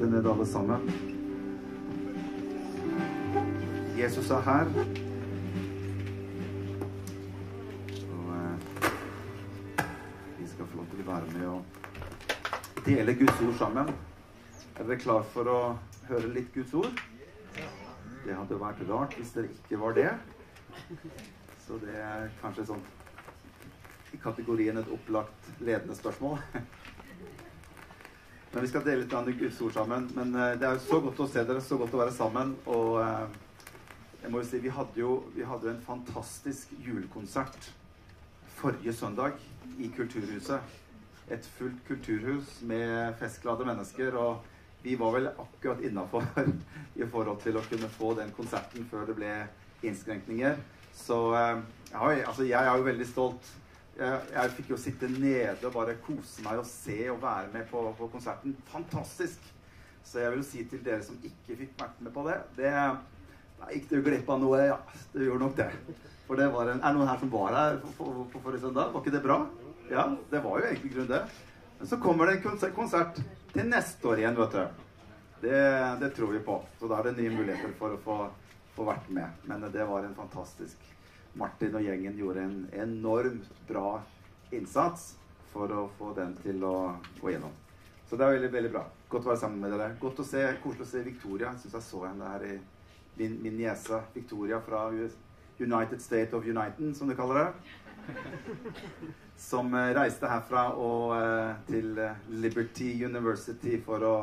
sitte ned, alle sammen. Jesus er her. Og eh, vi skal få lov til å være med og dele Guds ord sammen. Er dere klar for å høre litt Guds ord? Det hadde vært rart hvis dere ikke var det. Så det er kanskje sånn i kategorien et opplagt ledende spørsmål. Men vi skal dele litt Guds ord sammen. Men eh, det er jo så godt å se dere, så godt å være sammen. Og eh, jeg må jo si, vi hadde jo, vi hadde en fantastisk julekonsert forrige søndag i Kulturhuset. Et fullt kulturhus med festglade mennesker. Og vi var vel akkurat innafor i forhold til å kunne få den konserten før det ble innskrenkninger. Så ja, altså, jeg er jo veldig stolt jeg, jeg, fikk jo sitte nede og bare kose meg og se og være med på, på, konserten. Fantastisk! Så jeg vil si til dere som ikke fikk vært med på det, det Nei, gikk du glipp av noe? Ja, du gjorde nok det. For det var en, Er det noen her som var her på, forrige søndag? Var ikke det bra? Ja, det var jo egentlig grunn det. Men så kommer det en konsert til neste år igjen, vet du. Det, det tror vi på. Så da er det nye muligheter for å få, få vært med. Men det var en fantastisk Martin og gjengen gjorde en enormt bra innsats for å få den til å gå gjennom. Så det er veldig veldig bra. Godt å være sammen med dere. Godt å se, Koselig å se Victoria. Jeg syns jeg så henne her i min, min niese Victoria fra United State of United, som de kaller det. Som eh, reiste herfra og eh, til eh, Liberty University for å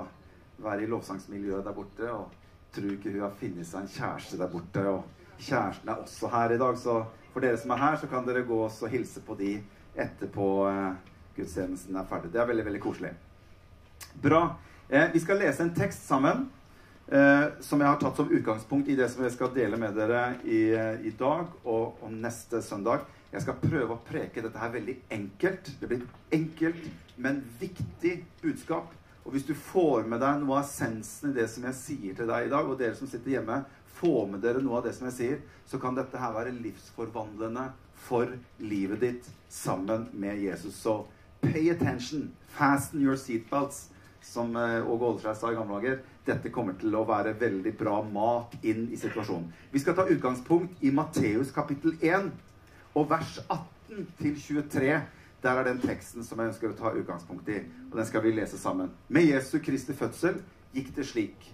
være i lovsangsmiljøet der borte. Og tror ikke hun har funnet seg en kjæreste der borte. og Kjæresten er også her i dag, så for dere som er her, så kan dere gå og hilse på de etterpå eh, gudstjenesten er ferdig. Det er veldig, veldig koselig. Bra. Eh, vi skal lese en tekst sammen eh, som jeg har tatt som utgangspunkt i det som jeg skal dele med dere i, eh, i dag og, og, neste søndag. Jeg skal prøve å preke dette her veldig enkelt. Det blir enkelt, men viktig budskap. Og hvis du får med deg noe av essensen i det som jeg sier til deg i dag, og dere som sitter hjemme, få med dere noe av det som jeg sier, så kan dette her være livsforvandlende for livet ditt sammen med Jesus. Så pay attention. Fasten your seatbelts, som eh, Åge Åleskjær sa i gamle dager. Dette kommer til å være veldig bra mat inn i situasjonen. Vi skal ta utgangspunkt i Matteus kapittel 1 og vers 18 til 23. Der er den teksten som jeg ønsker å ta utgangspunkt i. Og den skal vi lese sammen. Med Jesu Kristi fødsel gikk det slik.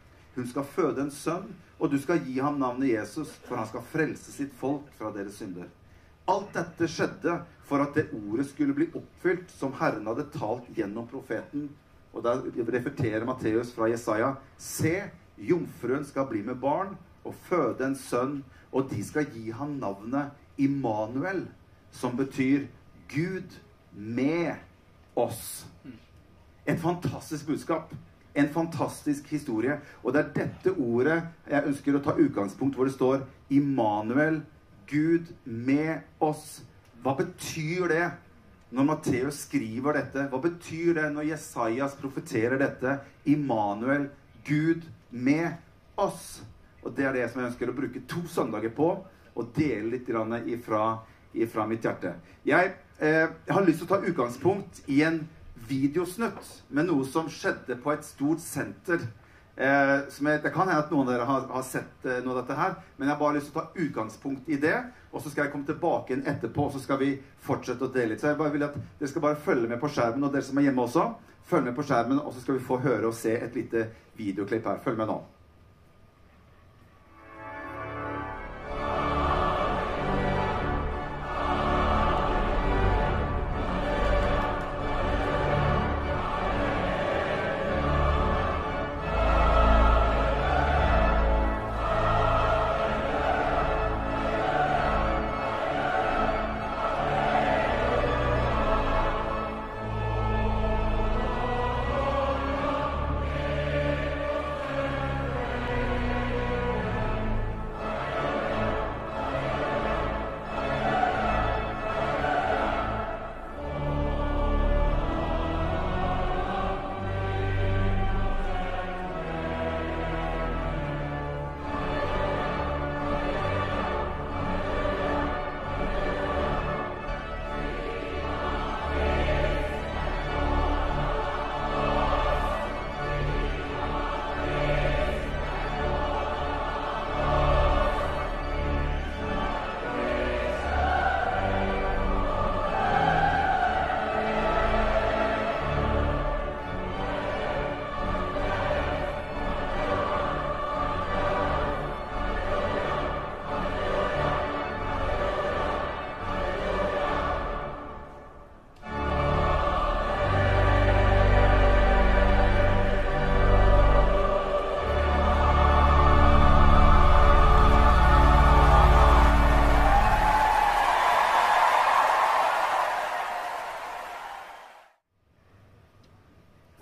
Hun skal føde en sønn, og du skal gi ham navnet Jesus, for han skal frelse sitt folk fra deres synder. Alt dette skjedde for at det ordet skulle bli oppfylt som Herren hadde talt gjennom profeten. Og der referterer Matteus fra Jesaja. Se, jomfruen skal bli med barn og føde en sønn, og de skal gi ham navnet Immanuel, som betyr Gud med oss. Et fantastisk budskap. En fantastisk historie. Og det er dette ordet jeg ønsker å ta utgangspunkt hvor det står Immanuel, Gud med oss. Hva betyr det når Matteus skriver dette? Hva betyr det når Jesajas profeterer dette? Immanuel, Gud med oss. Og det er det som jeg ønsker å bruke to søndager på, og dele litt ifra, ifra mitt hjerte. Jeg, eh, har lyst til å ta utgangspunkt i en videosnutt med noe som skjedde på et stort senter. Eh, jeg, det kan hende at noen av dere har, har sett eh, noe av dette her, men jeg har bare lyst til å ta utgangspunkt i det. Og så skal jeg komme tilbake inn etterpå, og så skal vi fortsette å dele litt. Så jeg bare vil at dere skal bare følge med på skjermen, og dere som er hjemme også, følg med på skjermen, og så skal vi få høre og se et lite videoklipp her. Følg med nå.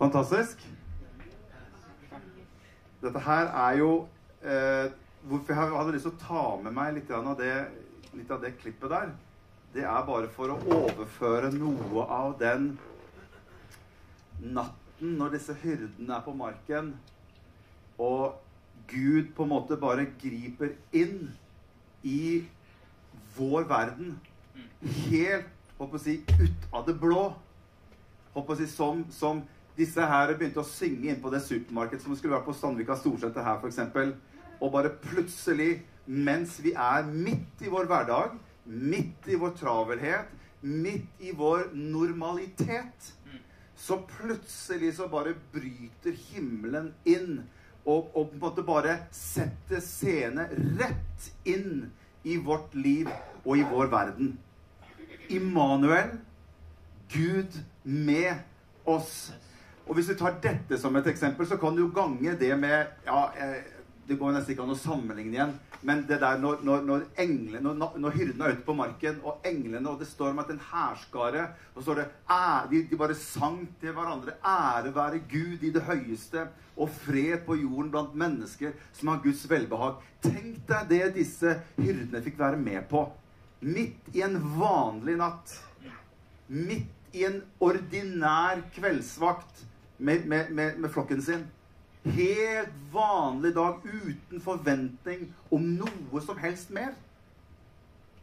Fantastisk. Dette her er jo eh, Hvorfor jeg hadde lyst til å ta med meg litt av, det, litt av det klippet der, det er bare for å overføre noe av den natten når disse hyrdene er på marken, og Gud på en måte bare griper inn i vår verden helt håper å si, ut av det blå. Håper å si, som, som disse her begynte å synge inn på det supermarkedet som skulle vært på Sandvika Storsenter her, f.eks. Og bare plutselig, mens vi er midt i vår hverdag, midt i vår travelhet, midt i vår normalitet, så plutselig så bare bryter himmelen inn og, og på en måte bare setter scene rett inn i vårt liv og i vår verden. Immanuel, Gud med oss. Og Hvis du tar dette som et eksempel, så kan du jo gange det med ja, eh, Det går nesten ikke an å sammenligne igjen. Men det der når, når, når, englene, når, når hyrdene er ute på marken, og englene Og det står om at en hærskare Og står det de, de bare sang til hverandre. Ære være Gud i det høyeste, og fred på jorden blant mennesker som har Guds velbehag. Tenk deg det disse hyrdene fikk være med på. Midt i en vanlig natt. Midt i en ordinær kveldsvakt med, med, med, med flokken sin helt vanlig dag uten forventning om noe som helst mer.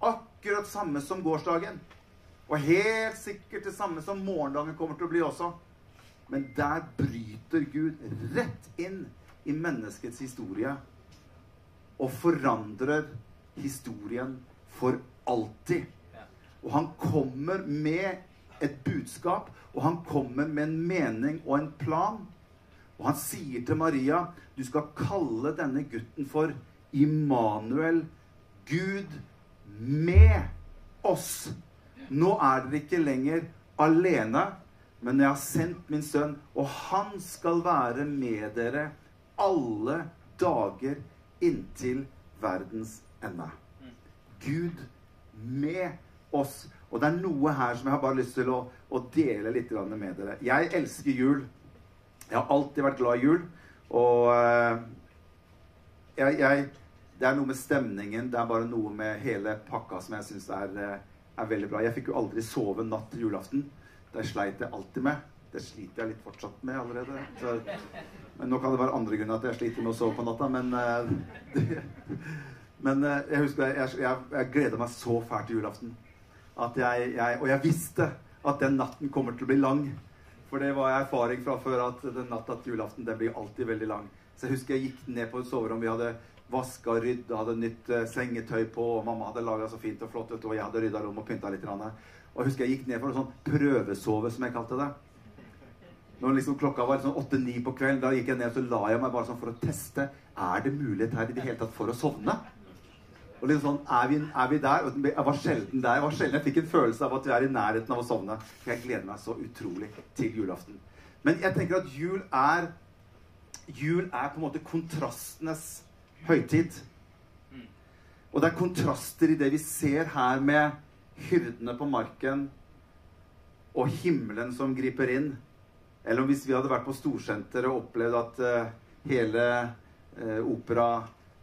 Akkurat samme som gårsdagen. Og helt sikkert det samme som morgendagen kommer til å bli også. Men der bryter Gud rett inn i menneskets historie og forandrer historien for alltid. Og han kommer med et budskap, og han kommer med en mening og en plan og han sier til Maria, du skal kalle denne gutten for Immanuel, Gud med oss. Nå er dere ikke lenger alene, men jeg har sendt min sønn, og han skal være med dere alle dager inntil verdens ende. Gud med oss. Og det er noe her som jeg har bare lyst til å, å dele litt med dere. Jeg elsker jul. Jeg har alltid vært glad i jul. Og uh, jeg, jeg, Det er noe med stemningen, det er bare noe med hele pakka som jeg syns er, eh, er, veldig bra. Jeg fikk jo aldri sove natt til julaften. Det sleit jeg alltid med. Det sliter jeg litt fortsatt med allerede. Så, men nå kan det være andre grunner at jeg sliter med å sove på natta, men uh, det, Men jeg husker jeg, jeg, jeg gleda meg så fælt til julaften. At jeg, og jeg visste at den natten kommer til å bli lang. For det var jeg erfaring fra før at den natta til julaften den blir alltid veldig lang. Så jeg husker jeg gikk ned på et soverom. Vi hadde vaska, rydda, hadde nytt uh, sengetøy på. og Mamma hadde laga så fint og flott, og jeg hadde rydda rom og pynta litt. Og jeg husker jeg gikk ned for en sånn prøvesove, som jeg kalte det. Når liksom klokka var sånn åtte-ni på kvelden, da gikk jeg ned og så la jeg meg bare sånn for å teste. Er det mulighet her i det hele tatt for å sovne? Og liksom sånn, er vi, er vi, der? Jeg var sjelden der. Jeg var sjelden jeg fikk en følelse av at vi er i nærheten av å sovne. For jeg gleder meg så utrolig til julaften. Men jeg tenker at jul er Jul er på en måte kontrastenes høytid. Og det er kontraster i det vi ser her med hyrdene på marken og himmelen som griper inn. Eller hvis vi hadde vært på Storsenteret og opplevd at uh, hele uh, opera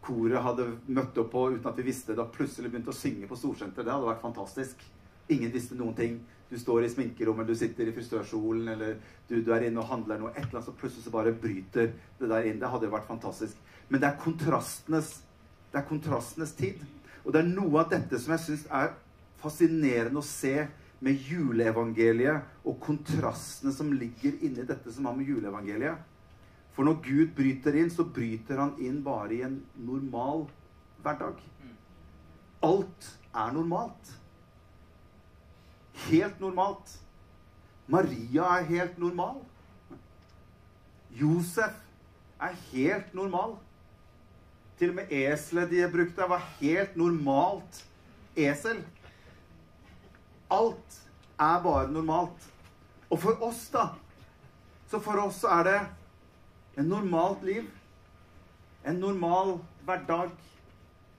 koret hadde møtt opp på uten at vi visste det, og plutselig begynte å synge på Storsenteret. Det hadde vært fantastisk. Ingen visste noen ting. Du står i sminkerommet, du sitter i frisørstolen, eller du, du, er inne og handler noe, et eller annet, så plutselig så bare bryter det der inn. Det hadde jo vært fantastisk. Men det er kontrastenes, det er kontrastenes tid. Og det er noe av dette som jeg syns er fascinerende å se med juleevangeliet og kontrastene som ligger inni dette som har med juleevangeliet. For når Gud bryter inn, så bryter han inn bare i en normal hverdag. Alt er normalt. Helt normalt. Maria er helt normal. Josef er helt normal. Til og med eselet de brukte, var helt normalt esel. Alt er bare normalt. Og for oss, da Så for oss er det en normalt liv. En normal hverdag.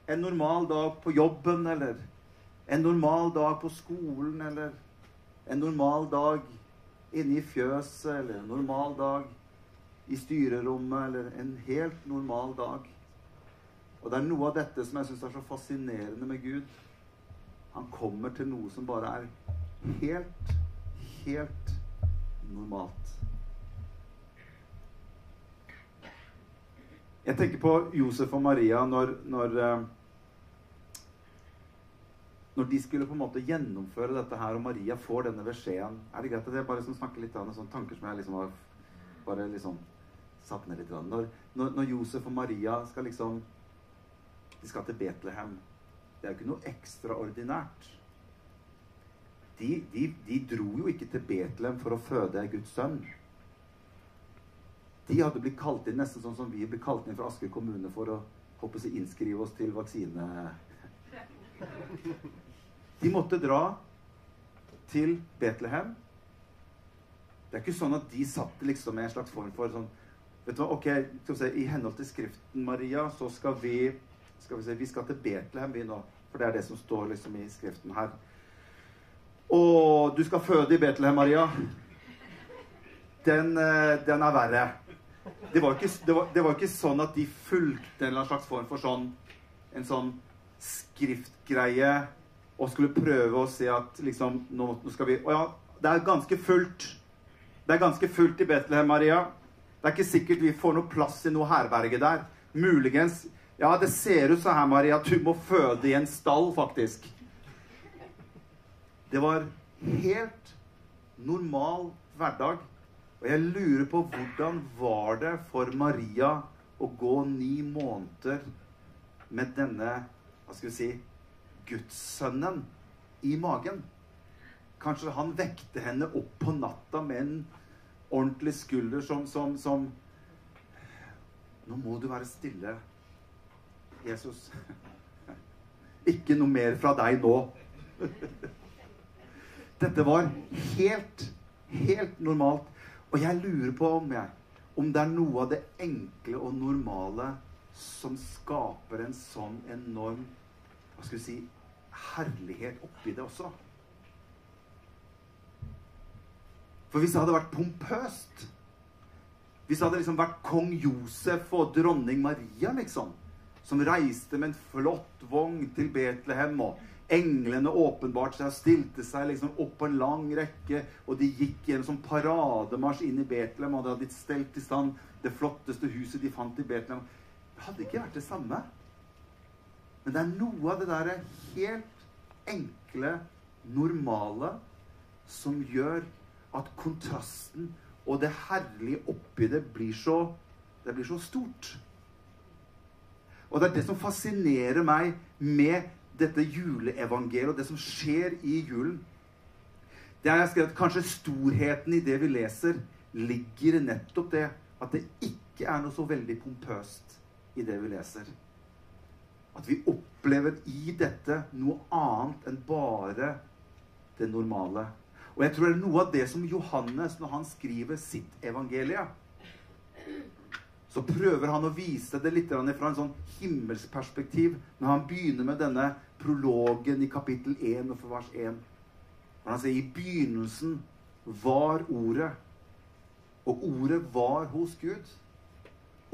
En normal dag på jobben, eller en normal dag på skolen, eller en normal dag inne i fjøset eller en normal dag i styrerommet eller en helt normal dag. Og det er noe av dette som jeg syns er så fascinerende med Gud. Han kommer til noe som bare er helt, helt normalt. Jeg tenker på Josef og Maria når, når, eh, når de skulle på en måte gjennomføre dette her, og Maria får denne beskjeden Er det greit at jeg bare liksom snakker litt av sånne tanker som jeg liksom har bare liksom satt ned litt? Når, når Josef og Maria skal liksom De skal til Betlehem. Det er jo ikke noe ekstraordinært. De, de, de dro jo ikke til Betlehem for å føde Guds sønn. De hadde blitt kalt inn nesten sånn som vi ble kalt inn fra Asker kommune for å håper jeg, innskrive oss til vaksine... De måtte dra til Betlehem. Det er ikke sånn at de satt liksom med en slags form for sånn vet du hva, ok, se, I henhold til Skriften, Maria, så skal vi skal vi, se, vi skal til Betlehem, vi nå. For det er det som står liksom i Skriften her. Og du skal føde i Betlehem, Maria. Den, eh, den er verre det var, ikke, det, var, det var, ikke, sånn at de fulgte en slags form for sånn en sånn skriftgreie og skulle prøve å se at liksom Nå, nå skal vi Å ja, det er ganske fullt. Det er ganske fullt i Betlehem, Maria. Det er ikke sikkert vi får noe plass i noe herberge der. Muligens Ja, det ser ut sånn her, Maria, at du må føde i en stall, faktisk. Det var helt normal hverdag og jeg lurer på hvordan var det for Maria å gå ni måneder med denne hva skal vi si gudssønnen i magen? Kanskje han vekte henne opp på natta med en ordentlig skulder som, som, som Nå må du være stille, Jesus. Ikke noe mer fra deg nå. Dette var helt, helt normalt. Og jeg lurer på om, jeg, om det er noe av det enkle og normale som skaper en sånn enorm hva skal vi si, herlighet oppi det også. For hvis det hadde vært pompøst Hvis det hadde liksom vært kong Josef og dronning Maria, liksom, som reiste med en flott vogn til Betlehem og Englene åpenbarte seg og stilte seg liksom opp på en lang rekke. Og de gikk i en sånn parademarsj inn i Betlehem, og de hadde stelt i stand det flotteste huset de fant i Betlehem. Det hadde ikke vært det samme. Men det er noe av det derre helt enkle, normale, som gjør at kontrasten og det herlige oppi det blir så, det blir så stort. Og det er det som fascinerer meg med dette juleevangeliet og det som skjer i julen. Det er skrevet, Kanskje storheten i det vi leser, ligger nettopp det at det ikke er noe så veldig pompøst i det vi leser. At vi opplever i dette noe annet enn bare det normale. Og jeg tror det er noe av det som Johannes, når han skriver sitt evangelie, så prøver han å vise det litt fra en sånn himmelsperspektiv når han begynner med denne prologen i kapittel 1 og for vers 1. Hvor han sier i begynnelsen var Ordet, og Ordet var hos Gud.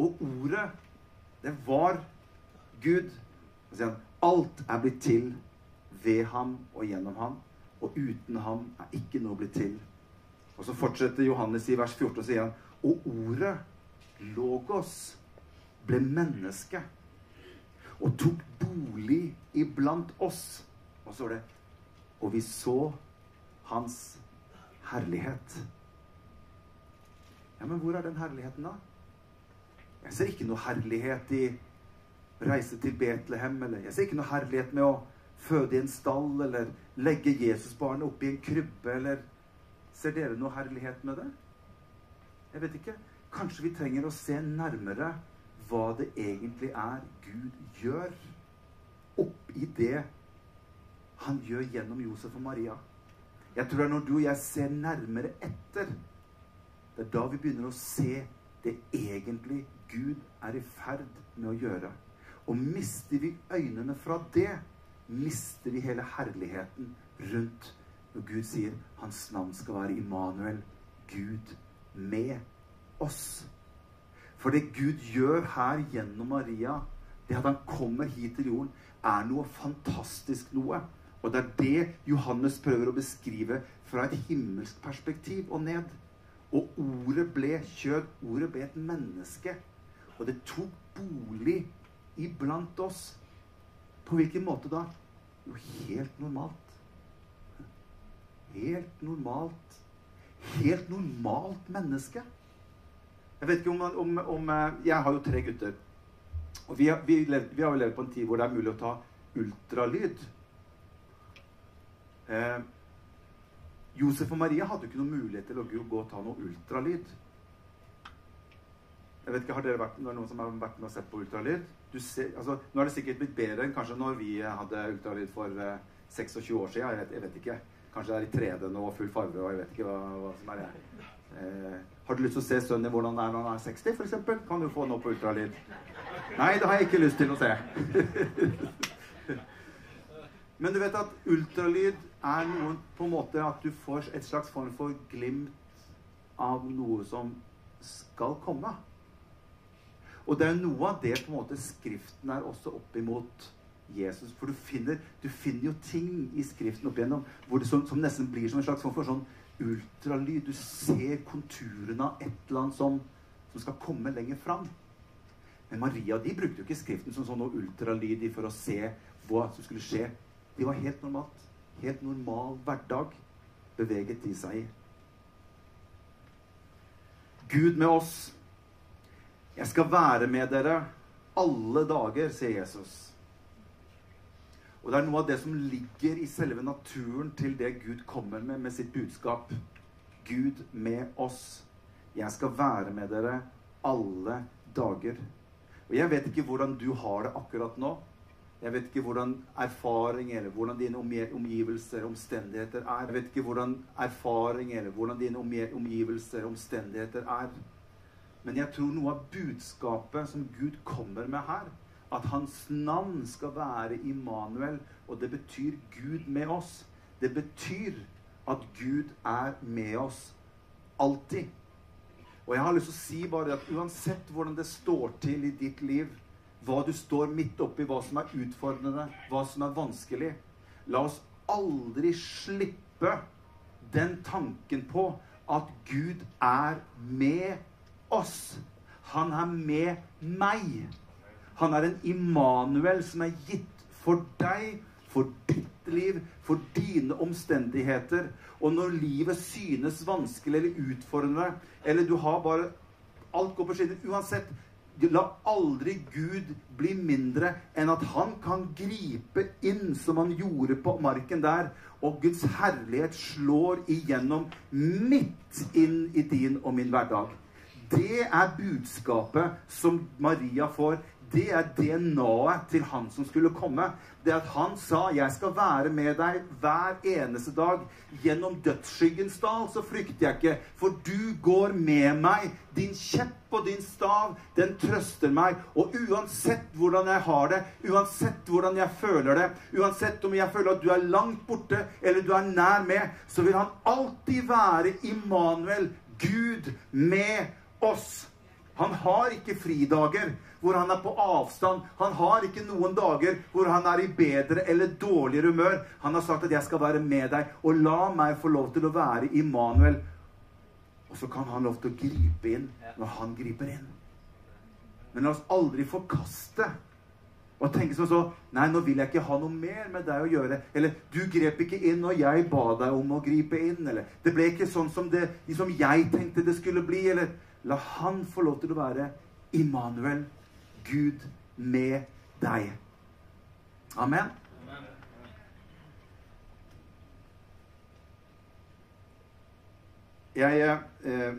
Og Ordet, det var Gud. Så sier han alt er blitt til ved ham og gjennom ham, og uten ham er ikke noe blitt til. Og så fortsetter Johannes i vers 14 og sier han, og Ordet Logos ble menneske og tok bolig iblant oss. Og så er det Og vi så hans herlighet. Ja, men hvor er den herligheten, da? Jeg ser ikke noe herlighet i reise til Betlehem, eller jeg ser ikke noe herlighet med å føde i en stall, eller legge Jesusbarnet oppi en krybbe, eller Ser dere noe herlighet med det? Jeg vet ikke. Kanskje vi trenger å se nærmere hva det egentlig er Gud gjør oppi det han gjør gjennom Josef og Maria. Jeg tror det er når du og jeg ser nærmere etter, det er da vi begynner å se det egentlig Gud er i ferd med å gjøre. Og mister vi øynene fra det, mister vi hele herligheten rundt når Gud sier hans navn skal være Immanuel, Gud med oss. For det Gud gjør her gjennom Maria, det at han kommer hit til jorden, er noe fantastisk noe. Og det er det Johannes prøver å beskrive fra et himmelsk perspektiv og ned. Og ordet ble kjød. Ordet ble et menneske. Og det tok bolig iblant oss. På hvilken måte da? Jo, helt normalt. Helt normalt. Helt normalt menneske. Jeg vet ikke om, om, om eh, Jeg har jo tre gutter. Og vi har, vi, levd, vi har jo levd på en tid hvor det er mulig å ta ultralyd. Eh, Josef og Maria hadde jo ikke noen mulighet til å gå og ta noe ultralyd. Jeg vet ikke, Har dere vært, det noen som har vært med og sett på ultralyd? Ser, altså, nå er det sikkert blitt bedre enn kanskje når vi hadde ultralyd for eh, 26 år siden. Jeg vet, jeg vet, ikke. Kanskje det er i 3D nå full farge og jeg vet ikke hva, hva som er det. Eh, har du lyst til å se sønnen din hvordan det er når han er 60, f.eks.? Kan du få noe på ultralyd? Nei, det har jeg ikke lyst til å se. Men du vet at ultralyd er noe på en måte at du får et slags form for glimt av noe som skal komme. Og det er noe av det på en måte Skriften er også opp imot Jesus. For du finner, du finner jo ting i Skriften opp igjennom som, som, nesten blir som en slags form for sånn ultralyd. Du ser konturene av et eller annet som, som skal komme lenger fram. Men Maria de brukte jo ikke Skriften som sånn ultralyd for å se hva som skulle skje. De var helt normalt. Helt normal hverdag beveget de seg i. Gud med oss. Jeg skal være med dere alle dager, sier Jesus. Og det er noe av det som ligger i selve naturen til det Gud kommer med med sitt budskap. Gud med oss. Jeg skal være med dere alle dager. Og jeg vet ikke hvordan du har det akkurat nå. Jeg vet ikke hvordan erfaring eller hvordan dine omgivelser, omstendigheter er. Jeg vet ikke hvordan erfaring eller hvordan dine omgivelser, omstendigheter er. Men jeg tror noe av budskapet som Gud kommer med her, at hans navn skal være Immanuel, og det betyr Gud med oss. Det betyr at Gud er med oss alltid. Og jeg har lyst til å si bare at uansett hvordan det står til i ditt liv, hva du står midt oppi, hva som er utfordrende, hva som er vanskelig. La oss aldri slippe den tanken på at Gud er med oss. Han er med meg. Han er en Immanuel som er gitt for deg, for ditt liv, for dine omstendigheter. Og når livet synes vanskelig eller utfordrende, eller du har bare Alt går på skinner. Uansett, La aldri Gud bli mindre enn at han kan gripe inn som han gjorde på marken der. Og Guds herlighet slår igjennom midt inn i din og min hverdag. Det er budskapet som Maria får det er DNA-et til han som skulle komme. Det at han sa 'Jeg skal være med deg hver eneste dag'. Gjennom dødsskyggens dal så frykter jeg ikke, for du går med meg. Din kjepp og din stav, den trøster meg. Og uansett hvordan jeg har det, uansett hvordan jeg føler det, uansett om jeg føler at du er langt borte eller du er nær med, så vil han alltid være Immanuel, Gud med oss. Han har ikke fridager hvor han er på avstand. Han har ikke noen dager hvor han er i bedre eller dårligere humør. Han har sagt at 'jeg skal være med deg', og la meg få lov til å være Immanuel. Og så kan han lov til å gripe inn når han griper inn. Men la oss aldri forkaste og tenke som så Nei, nå vil jeg ikke ha noe mer med deg å gjøre. Eller du grep ikke inn når jeg ba deg om å gripe inn. Eller det ble ikke sånn som, det, som jeg tenkte det skulle bli. Eller La han få lov til å være Immanuel, Gud med deg. Amen. Jeg, eh,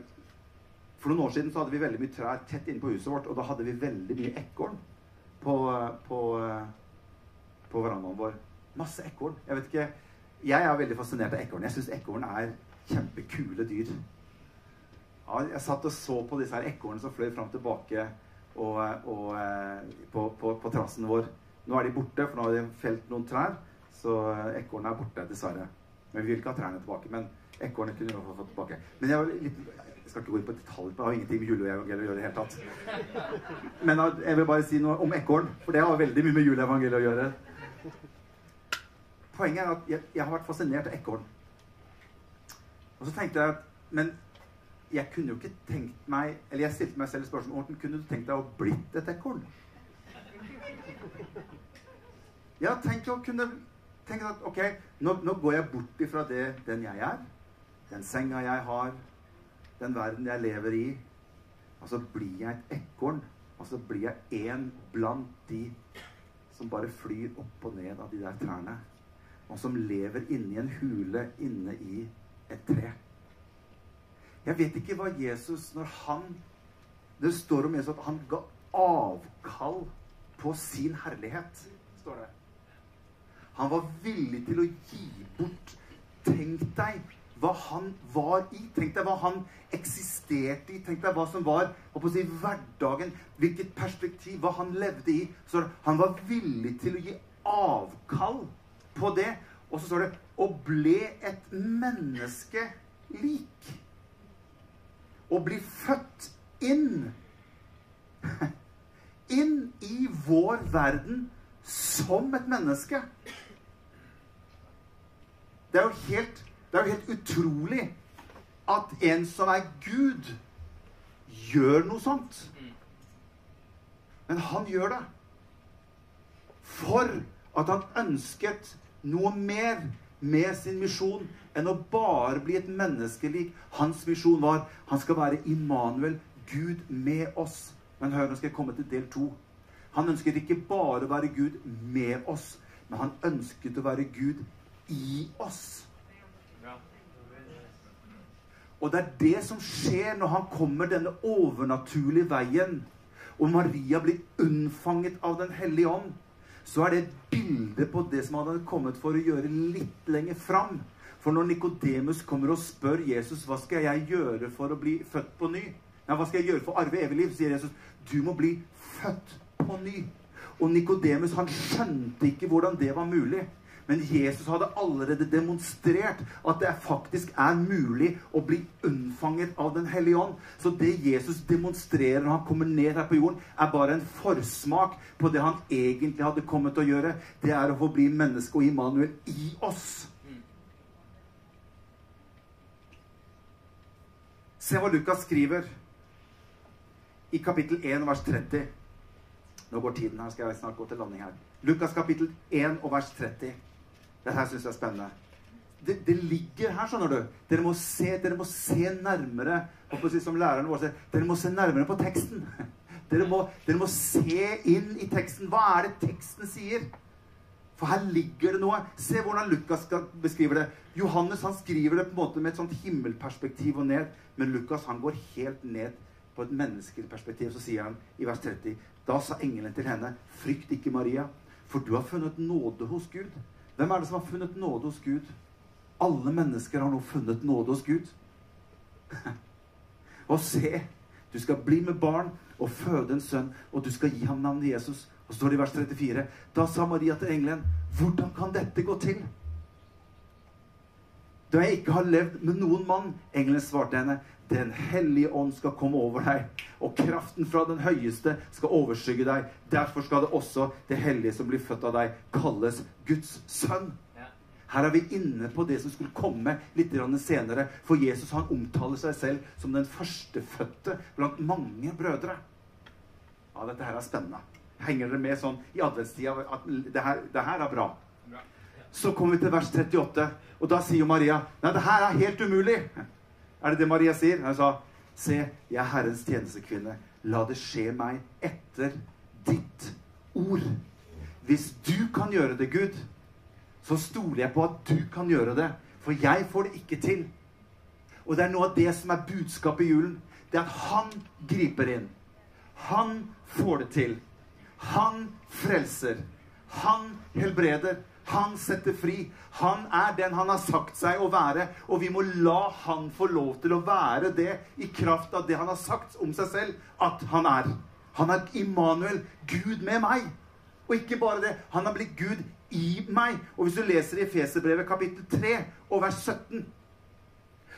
for noen år siden så hadde vi veldig mye trær tett inne på huset vårt, og da hadde vi veldig mye ekorn på, på, på verandaen vår. Masse ekorn. Jeg vet ikke Jeg er veldig fascinert av ekorn. Jeg syns ekorn er kjempekule dyr. Ja, jeg satt og så på disse her ekornene som fløy fram tilbake og, og, eh, på, på, på, terrassen vår. Nå er de borte, for nå har de felt noen trær. Så ekornene er borte, dessverre. Men vi vil ikke ha trærne tilbake. Men Ekornet kunne vi fått tilbake. Men jeg, litt, jeg skal ikke gå inn på detaljer, det har ingenting med juleevangeliet å gjøre i det hele tatt. Men jeg vil bare si noe om ekorn, for det har veldig mye med juleevangeliet å gjøre. Poenget er at jeg, jeg har vært fascinert av ekorn. Og så tenkte jeg at Men jeg kunne jo ikke tenkt meg Eller jeg stilte meg selv spørsmål Morten, kunne du tenkt deg å blitt et ekorn? Ja, tenk å kunne tenke at ok, nå, nå går jeg bort ifra det, den jeg er, den senga jeg har, den verden jeg lever i. Og så blir jeg et ekorn. Og så blir jeg en blant de som bare flyr opp og ned av de der trærne. Og som lever inni en hule inne i et tre. Jeg vet ikke hva Jesus Når han Det står om Jesus at han ga avkall på sin herlighet. står det. Han var villig til å gi bort. Tenk deg hva han var i. Tenk deg hva han eksisterte i. Tenk deg hva som var si, hverdagen. Hvilket perspektiv. Hva han levde i. Så han var villig til å gi avkall på det. Og så står det og ble et menneske lik. Å bli født inn Inn i vår verden som et menneske. Det er jo helt, det er jo helt utrolig at en som er Gud, gjør noe sånt. Men han gjør det for at han ønsket noe mer med sin misjon enn å bare bli et menneskelik. Hans misjon var han skal være Immanuel, Gud med oss. Men hør, nå skal jeg komme til del to. Han ønsket ikke bare å være Gud med oss, men han ønsket å være Gud i oss. Og det er det som skjer når han kommer denne overnaturlige veien, og Maria blir unnfanget av Den hellige ånd. Så er det et bilde på det som han hadde kommet for å gjøre litt lenger fram. For når Nikodemus kommer og spør Jesus hva skal jeg gjøre for å bli født på ny, ja, hva skal jeg gjøre for å arve evig liv, sier Jesus du må bli født på ny. Og Nikodemus skjønte ikke hvordan det var mulig. Men Jesus hadde allerede demonstrert at det faktisk er mulig å bli unnfanget av Den hellige ånd. Så det Jesus demonstrerer når han kommer ned her på jorden, er bare en forsmak på det han egentlig hadde kommet til å gjøre. Det er å få bli menneske og Immanuel i oss. Se hva Lukas skriver i kapittel 1, vers 30. Nå går tiden her, skal jeg snart gå til landing her. Lukas kapittel 1 og vers 30. Det her syns jeg er spennende. Det, det, ligger her, skjønner du. Dere må se, dere må se nærmere si, som læreren vår sier, Dere må se nærmere på teksten. Dere må, dere må se inn i teksten. Hva er det teksten sier? For her ligger det noe. Se hvordan Lukas beskriver det. Johannes han skriver det på en måte med et sånt himmelperspektiv og ned. Men Lukas han går helt ned på et menneskeperspektiv. Så sier han i vers 30 Da sa engelen til henne, frykt ikke, Maria, for du har funnet nåde hos Gud. Hvem er det som har funnet nåde hos Gud? Alle mennesker har nå funnet nåde hos Gud. og se, du skal bli med barn og føde en sønn, og du skal gi ham navnet Jesus. Og står det i vers 34. Da sa Maria til engelen, hvordan kan dette gå til? Da jeg ikke har levd med noen mann, engelen svarte henne, den hellige ånd skal komme over deg, og kraften fra den høyeste skal overskygge deg. Derfor skal det også det hellige som blir født av deg, kalles Guds sønn. Her er vi inne på det som skulle komme litt senere. For Jesus han omtaler seg selv som den førstefødte blant mange brødre. Ja, dette her er spennende. Henger dere med sånn i adventstida at det her, det her er bra? Så kommer vi til vers 38, og da sier Maria Nei, det her er helt umulig. Er det det Maria sier? Hun sa, 'Se, jeg er Herrens tjenestekvinne. La det skje meg etter ditt ord.' Hvis du kan gjøre det, Gud, så stoler jeg på at du kan gjøre det. For jeg får det ikke til. Og det er noe av det som er budskapet i julen. Det er at han griper inn. Han får det til. Han frelser. Han helbreder. Han setter fri. Han er den han har sagt seg å være. Og vi må la han få lov til å være det i kraft av det han har sagt om seg selv at han er. Han er Immanuel, Gud med meg. Og ikke bare det. Han har blitt Gud i meg. Og hvis du leser i Efeserbrevet kapittel 3 og vers 17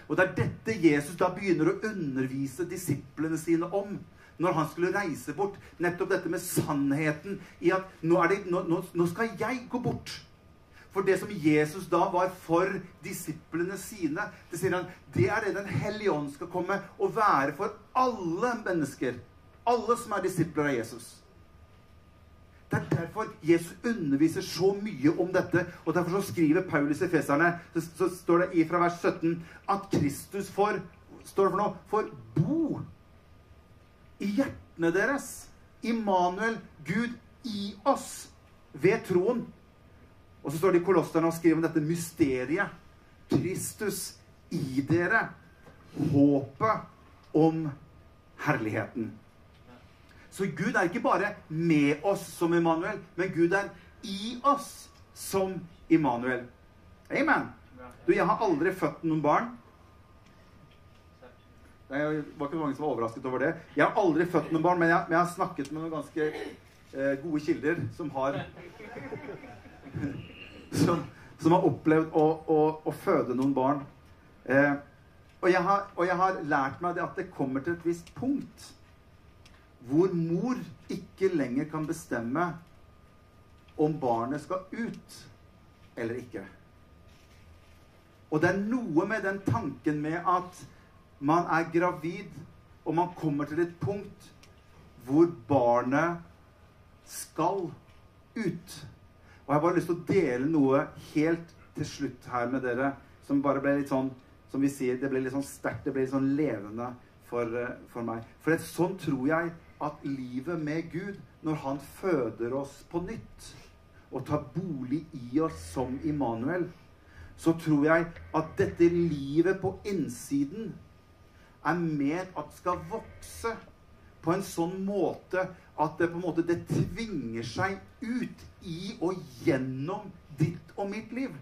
Og det er dette Jesus da begynner å undervise disiplene sine om. Når han skulle reise bort. Nettopp dette med sannheten i at nå, det, nå, nå, nå skal jeg gå bort. For det som Jesus da var for disiplene sine, det sier han, det er det Den hellige ånd skal komme og være for alle mennesker. Alle som er disipler av Jesus. Det er derfor Jesus underviser så mye om dette. Og derfor så skriver Paulus i Feserne, så, så står det i fra vers 17, at Kristus får står det for noe? For bo i hjertene deres. Immanuel, Gud i oss, ved troen. Og så står det i Kolosserne og skriver om dette mysteriet. Kristus i dere. Håpet om herligheten. Så Gud er ikke bare med oss som Immanuel, men Gud er i oss som Immanuel. Amen. Du, jeg har aldri født noen barn. Det var ikke mange som var overrasket over det. Jeg har aldri født noen barn, men jeg, men jeg har snakket med noen ganske eh, gode kilder som har som, som, har opplevd å, å, å, føde noen barn. Eh, og, jeg har, og, jeg har, lært meg at det kommer til et visst punkt hvor mor ikke lenger kan bestemme om barnet skal ut eller ikke. Og det er noe med den tanken med at man er gravid, og man kommer til et punkt hvor barnet skal ut. Og jeg har bare lyst til å dele noe helt til slutt her med dere, som bare ble litt sånn Som vi sier, det ble litt sånn sterkt, det ble litt sånn levende for, eh, for meg. For sånn tror jeg at livet med Gud, når han føder oss på nytt og tar bolig i oss som Immanuel, så tror jeg at dette livet på innsiden er mer at skal vokse på en sånn måte at det på en måte det tvinger seg ut i og gjennom ditt og mitt liv.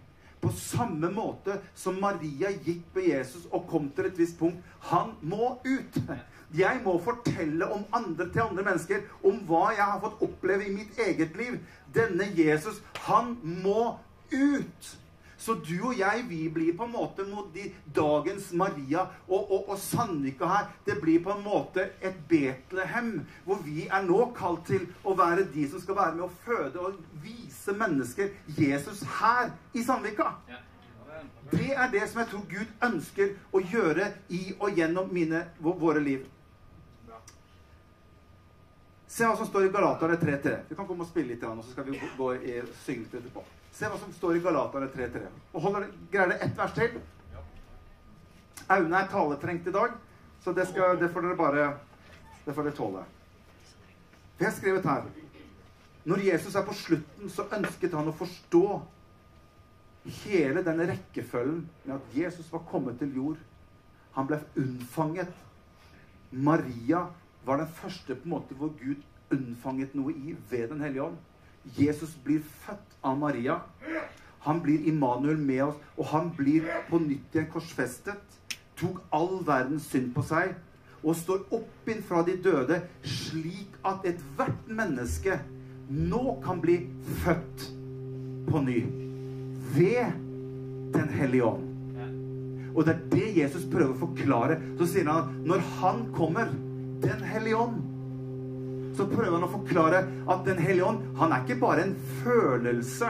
På samme måte som Maria gikk med Jesus og kom til et visst punkt. Han må ut. Jeg må fortelle om andre til andre mennesker om hva jeg har fått oppleve i mitt eget liv. Denne Jesus, han må ut. Så du og jeg, vi blir på en måte mot de dagens Maria og, og, og Sandvika her. Det blir på en måte et Betlehem, hvor vi er nå kalt til å være de som skal være med å føde og vise mennesker Jesus her i Sandvika. Det er det som jeg tror Gud ønsker å gjøre i og gjennom mine, våre liv. Se hva som står i Galaterne 3.3. Vi kan komme og spille litt, og så skal vi gå i synge etterpå. Se hva som står i Galatane 3.3. Og holder, Greier dere ett vers til? Aune er taletrengt i dag, så det, skal, det, får dere bare Det får dere tåle. Det er skrevet her Når Jesus er på slutten, så ønsket han å forstå hele den rekkefølgen med at Jesus var kommet til jord. Han ble unnfanget. Maria var den første på en måte hvor Gud unnfanget noe i ved Den hellige ånd. Jesus blir født av Maria. Han blir Immanuel med oss, og han blir på nytt igjen korsfestet. Tok all verdens synd på seg og står opp inn fra de døde, slik at ethvert menneske nå kan bli født på ny. Ved Den hellige ånd. Og det er det Jesus prøver å forklare. Så sier han når han kommer, Den hellige ånd så prøver han å forklare at Den hellige ånd, han er ikke bare en følelse.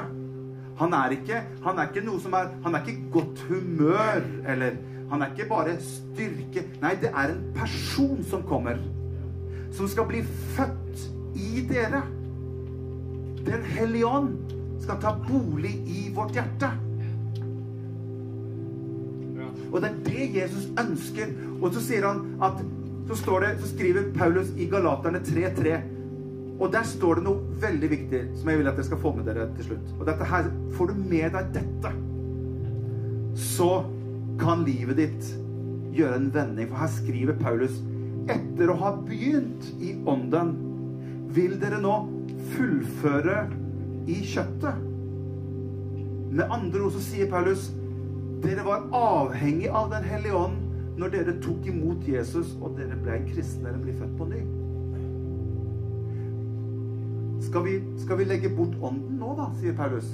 Han er ikke, han er ikke noe som er Han er ikke godt humør, eller Han er ikke bare styrke. Nei, det er en person som kommer. Som skal bli født i dere. Den hellige ånd skal ta bolig i vårt hjerte. Og det er det Jesus ønsker. Og så sier han at så, står det, så skriver Paulus i Galaterne 3.3 Og der står det noe veldig viktig som jeg vil at dere skal få med dere til slutt. Og dette her, Får du med deg dette, så kan livet ditt gjøre en vending. For her skriver Paulus etter å ha begynt i ånden, vil dere nå fullføre i kjøttet. Med andre ord så sier Paulus dere var avhengig av Den hellige ånd når dere tok imot Jesus, og dere ble en kristen, dere ble født på ny. Skal vi, skal vi legge bort ånden nå, da, sier Paulus.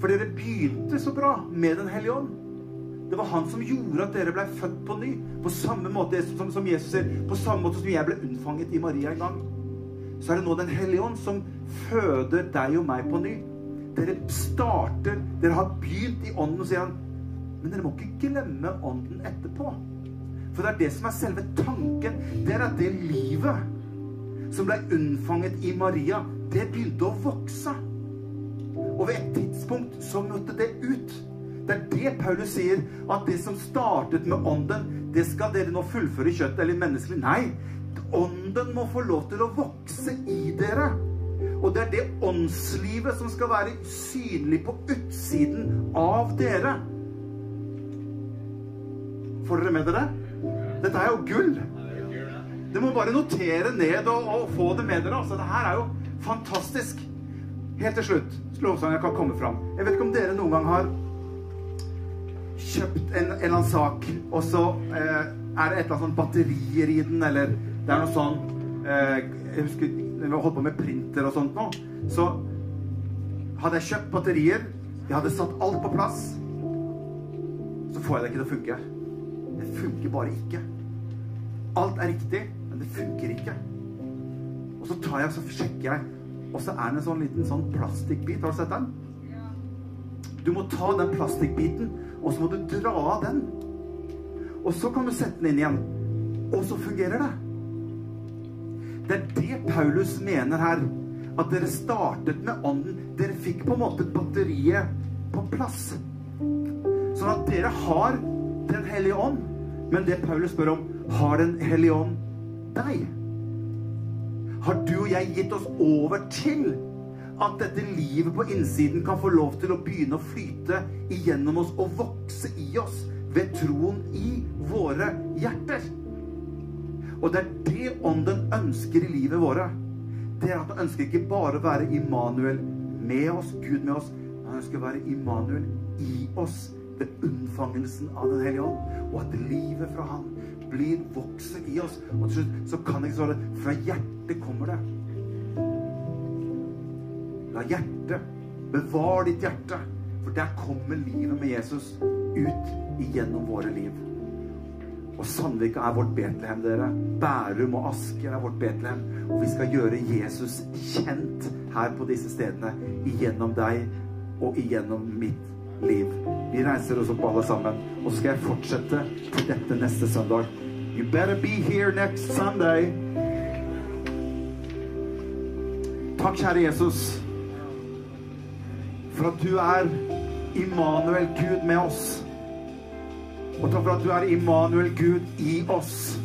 For dere begynte så bra med Den hellige ånd. Det var han som gjorde at dere ble født på ny. På samme måte som, som Jesus sier, på samme måte som jeg ble unnfanget i Maria en gang. Så er det nå Den hellige ånd som føder deg og meg på ny. Dere starter Dere har begynt i ånden, sier han. Men dere må ikke glemme ånden etterpå. For det er det som er selve tanken. Det er at det livet som ble unnfanget i Maria, det begynte å vokse. Og ved et tidspunkt så måtte det ut. Det er det Paulus sier. At det som startet med ånden, det skal dere nå fullføre i kjøttet eller menneskelig. Nei. Ånden må få lov til å vokse i dere. Og det er det åndslivet som skal være synlig på utsiden av dere. Får dere med dere? Dette er jo gull. Det må bare notere ned og, og få det med dere. Altså, det her er jo fantastisk. Helt til slutt. Lovsangen kan komme fram. Jeg vet ikke om dere noen gang har kjøpt en, en eller annen sak, og så eh, er det et eller annet sånn batterier i den, eller det er noe sånn eh, Jeg husker vi holdt på med printer og sånt nå, så hadde jeg kjøpt batterier, jeg hadde satt alt på plass, så får jeg det ikke til å funke. Det funker bare ikke. Alt er riktig, men det funker ikke. Og så tar jeg, så sjekker jeg, og så er det en sånn liten sånn plastikkbit. Har du sett den? Du må ta den plastikkbiten, og så må du dra av den. Og så kan du sette den inn igjen. Og så fungerer det. Det er det Paulus mener her. At dere startet med ånden. Dere fikk på en måte batteriet på plass. Sånn at dere har Den hellige ånd. Men det Paulus spør om, har Den hellige ånd deg? Har du og jeg gitt oss over til at dette livet på innsiden kan få lov til å begynne å flyte igjennom oss og vokse i oss ved troen i våre hjerter. Og det er det ånden ønsker i livet våre. Det er at han ønsker ikke bare å være Immanuel med oss, Gud med oss, han ønsker å være Immanuel i oss ved unnfangelsen av Den hellige ånd. Og at livet fra han blir vokser i oss. Og til slutt så kan jeg ikke svare fra hjertet kommer det. La hjertet Bevar ditt hjerte. For der kommer livet med Jesus ut igjennom våre liv. Og Sandvika er vårt Betlehem, dere. Bærum og Asker er vårt Betlehem. Og vi skal gjøre Jesus kjent her på disse stedene. Igjennom deg og igjennom mitt liv. Vi reiser oss opp alle sammen. Og så skal jeg fortsette til dette neste søndag. You better be here next Sunday. Takk, kjære Jesus for at du er Immanuel, Gud med oss. Og takk for at du er Immanuel, Gud i oss.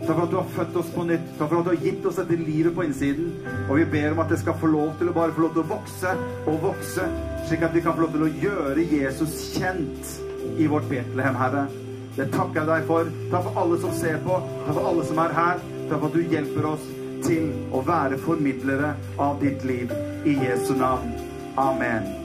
Takk for at du har født oss på nytt. Takk for at du har gitt oss dette livet på innsiden. Og vi ber om at det skal få lov til å bare få lov til å vokse og vokse, slik at vi kan få lov til å gjøre Jesus kjent i vårt Betlehem, Herre. Det takker jeg deg for. Takk for alle som ser på. Takk for alle som er her. Takk for at du hjelper oss til å være formidlere av ditt liv. I Jesu navn. Amen.